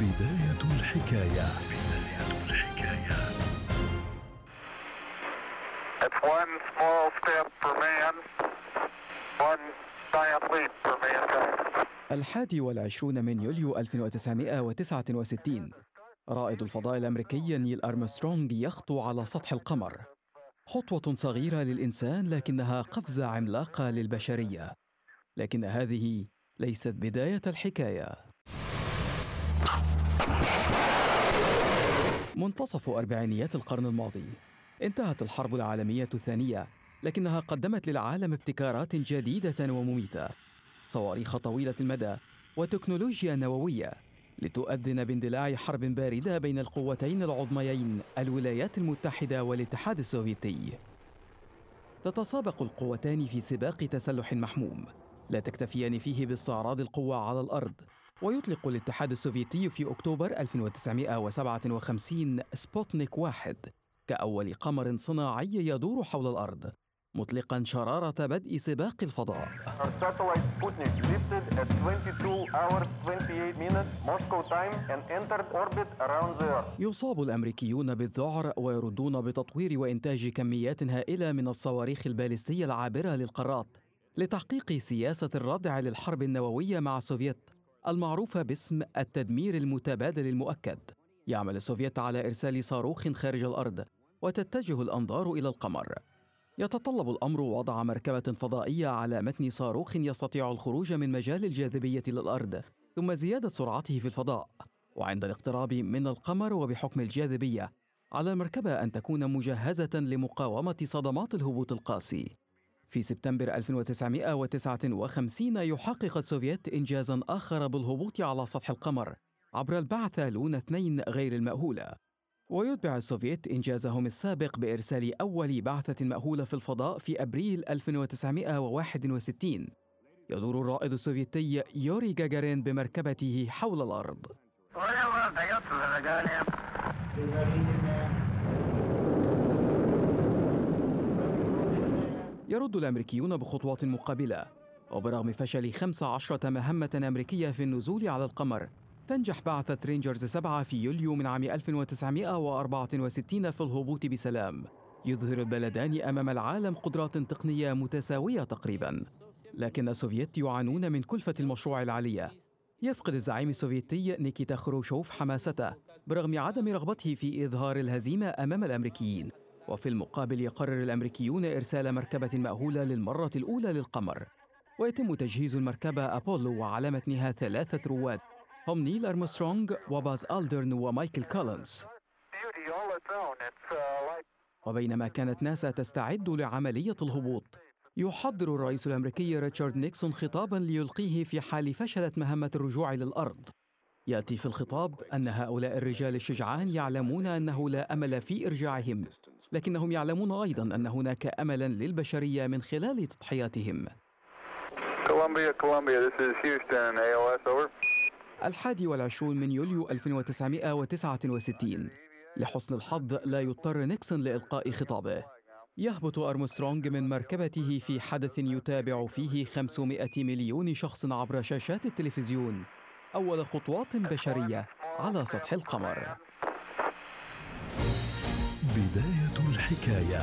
بداية الحكاية. بداية الحكاية It's one small step for man, one giant leap for mankind. الحادي والعشرون من يوليو 1969 رائد الفضاء الأمريكي نيل أرمسترونغ يخطو على سطح القمر. خطوة صغيرة للإنسان لكنها قفزة عملاقة للبشرية. لكن هذه ليست بداية الحكاية. منتصف أربعينيات القرن الماضي انتهت الحرب العالمية الثانية لكنها قدمت للعالم ابتكارات جديدة ومميتة صواريخ طويلة المدى وتكنولوجيا نووية لتؤذن باندلاع حرب باردة بين القوتين العظميين الولايات المتحدة والاتحاد السوفيتي. تتسابق القوتان في سباق تسلح محموم لا تكتفيان فيه باستعراض القوة على الأرض ويطلق الاتحاد السوفيتي في أكتوبر 1957 سبوتنيك واحد كأول قمر صناعي يدور حول الأرض مطلقا شرارة بدء سباق الفضاء Our satellite Sputnik lifted at 22 hours 28 minutes Moscow time and entered orbit around the Earth. يصاب الأمريكيون بالذعر ويردون بتطوير وإنتاج كميات هائلة من الصواريخ البالستية العابرة للقارات لتحقيق سياسة الردع للحرب النووية مع السوفيت المعروفه باسم التدمير المتبادل المؤكد. يعمل السوفيت على إرسال صاروخ خارج الأرض وتتجه الأنظار إلى القمر. يتطلب الأمر وضع مركبة فضائية على متن صاروخ يستطيع الخروج من مجال الجاذبية للأرض ثم زيادة سرعته في الفضاء. وعند الاقتراب من القمر وبحكم الجاذبية على المركبة أن تكون مجهزة لمقاومة صدمات الهبوط القاسي. في سبتمبر 1959 يحقق السوفيت انجازا آخر بالهبوط على سطح القمر عبر البعثه لونا اثنين غير المأهولة ويتبع السوفيت إنجازهم السابق بإرسال أول بعثة مأهولة في الفضاء في أبريل 1961 يدور الرائد السوفيتي يوري جاجارين بمركبته حول الأرض. يرد الأمريكيون بخطوات مقابلة وبرغم فشل 15 مهمة أمريكية في النزول على القمر تنجح بعثة رينجرز 7 في يوليو من عام 1964 في الهبوط بسلام. يظهر البلدان أمام العالم قدرات تقنية متساوية تقريبا. لكن السوفيت يعانون من كلفة المشروع العالية. يفقد الزعيم السوفيتي نيكيتا خروشوف حماسته برغم عدم رغبته في إظهار الهزيمة أمام الأمريكيين. وفي المقابل يقرر الأمريكيون إرسال مركبة مأهولة للمرة الأولى للقمر. ويتم تجهيز المركبة أبولو وعلى متنها ثلاثة رواد هم نيل أرمسترونغ وباز ألدرن ومايكل like وبينما كانت ناسا تستعد لعملية الهبوط يحضر الرئيس الأمريكي ريتشارد نيكسون خطابا ليلقيه في حال فشلت مهمة الرجوع للأرض يأتي في الخطاب أن هؤلاء الرجال الشجعان يعلمون أنه لا أمل في إرجاعهم. لكنهم يعلمون أيضا أن هناك أملا للبشرية من خلال تضحياتهم. الحادي والعشرون من يوليو 1969 لحسن الحظ لا يضطر نيكسون لإلقاء خطابه. يهبط أرمسترونغ من مركبته في حدث يتابع فيه 500 مليون شخص عبر شاشات التلفزيون. أول خطوات بشرية على سطح القمر. حكايه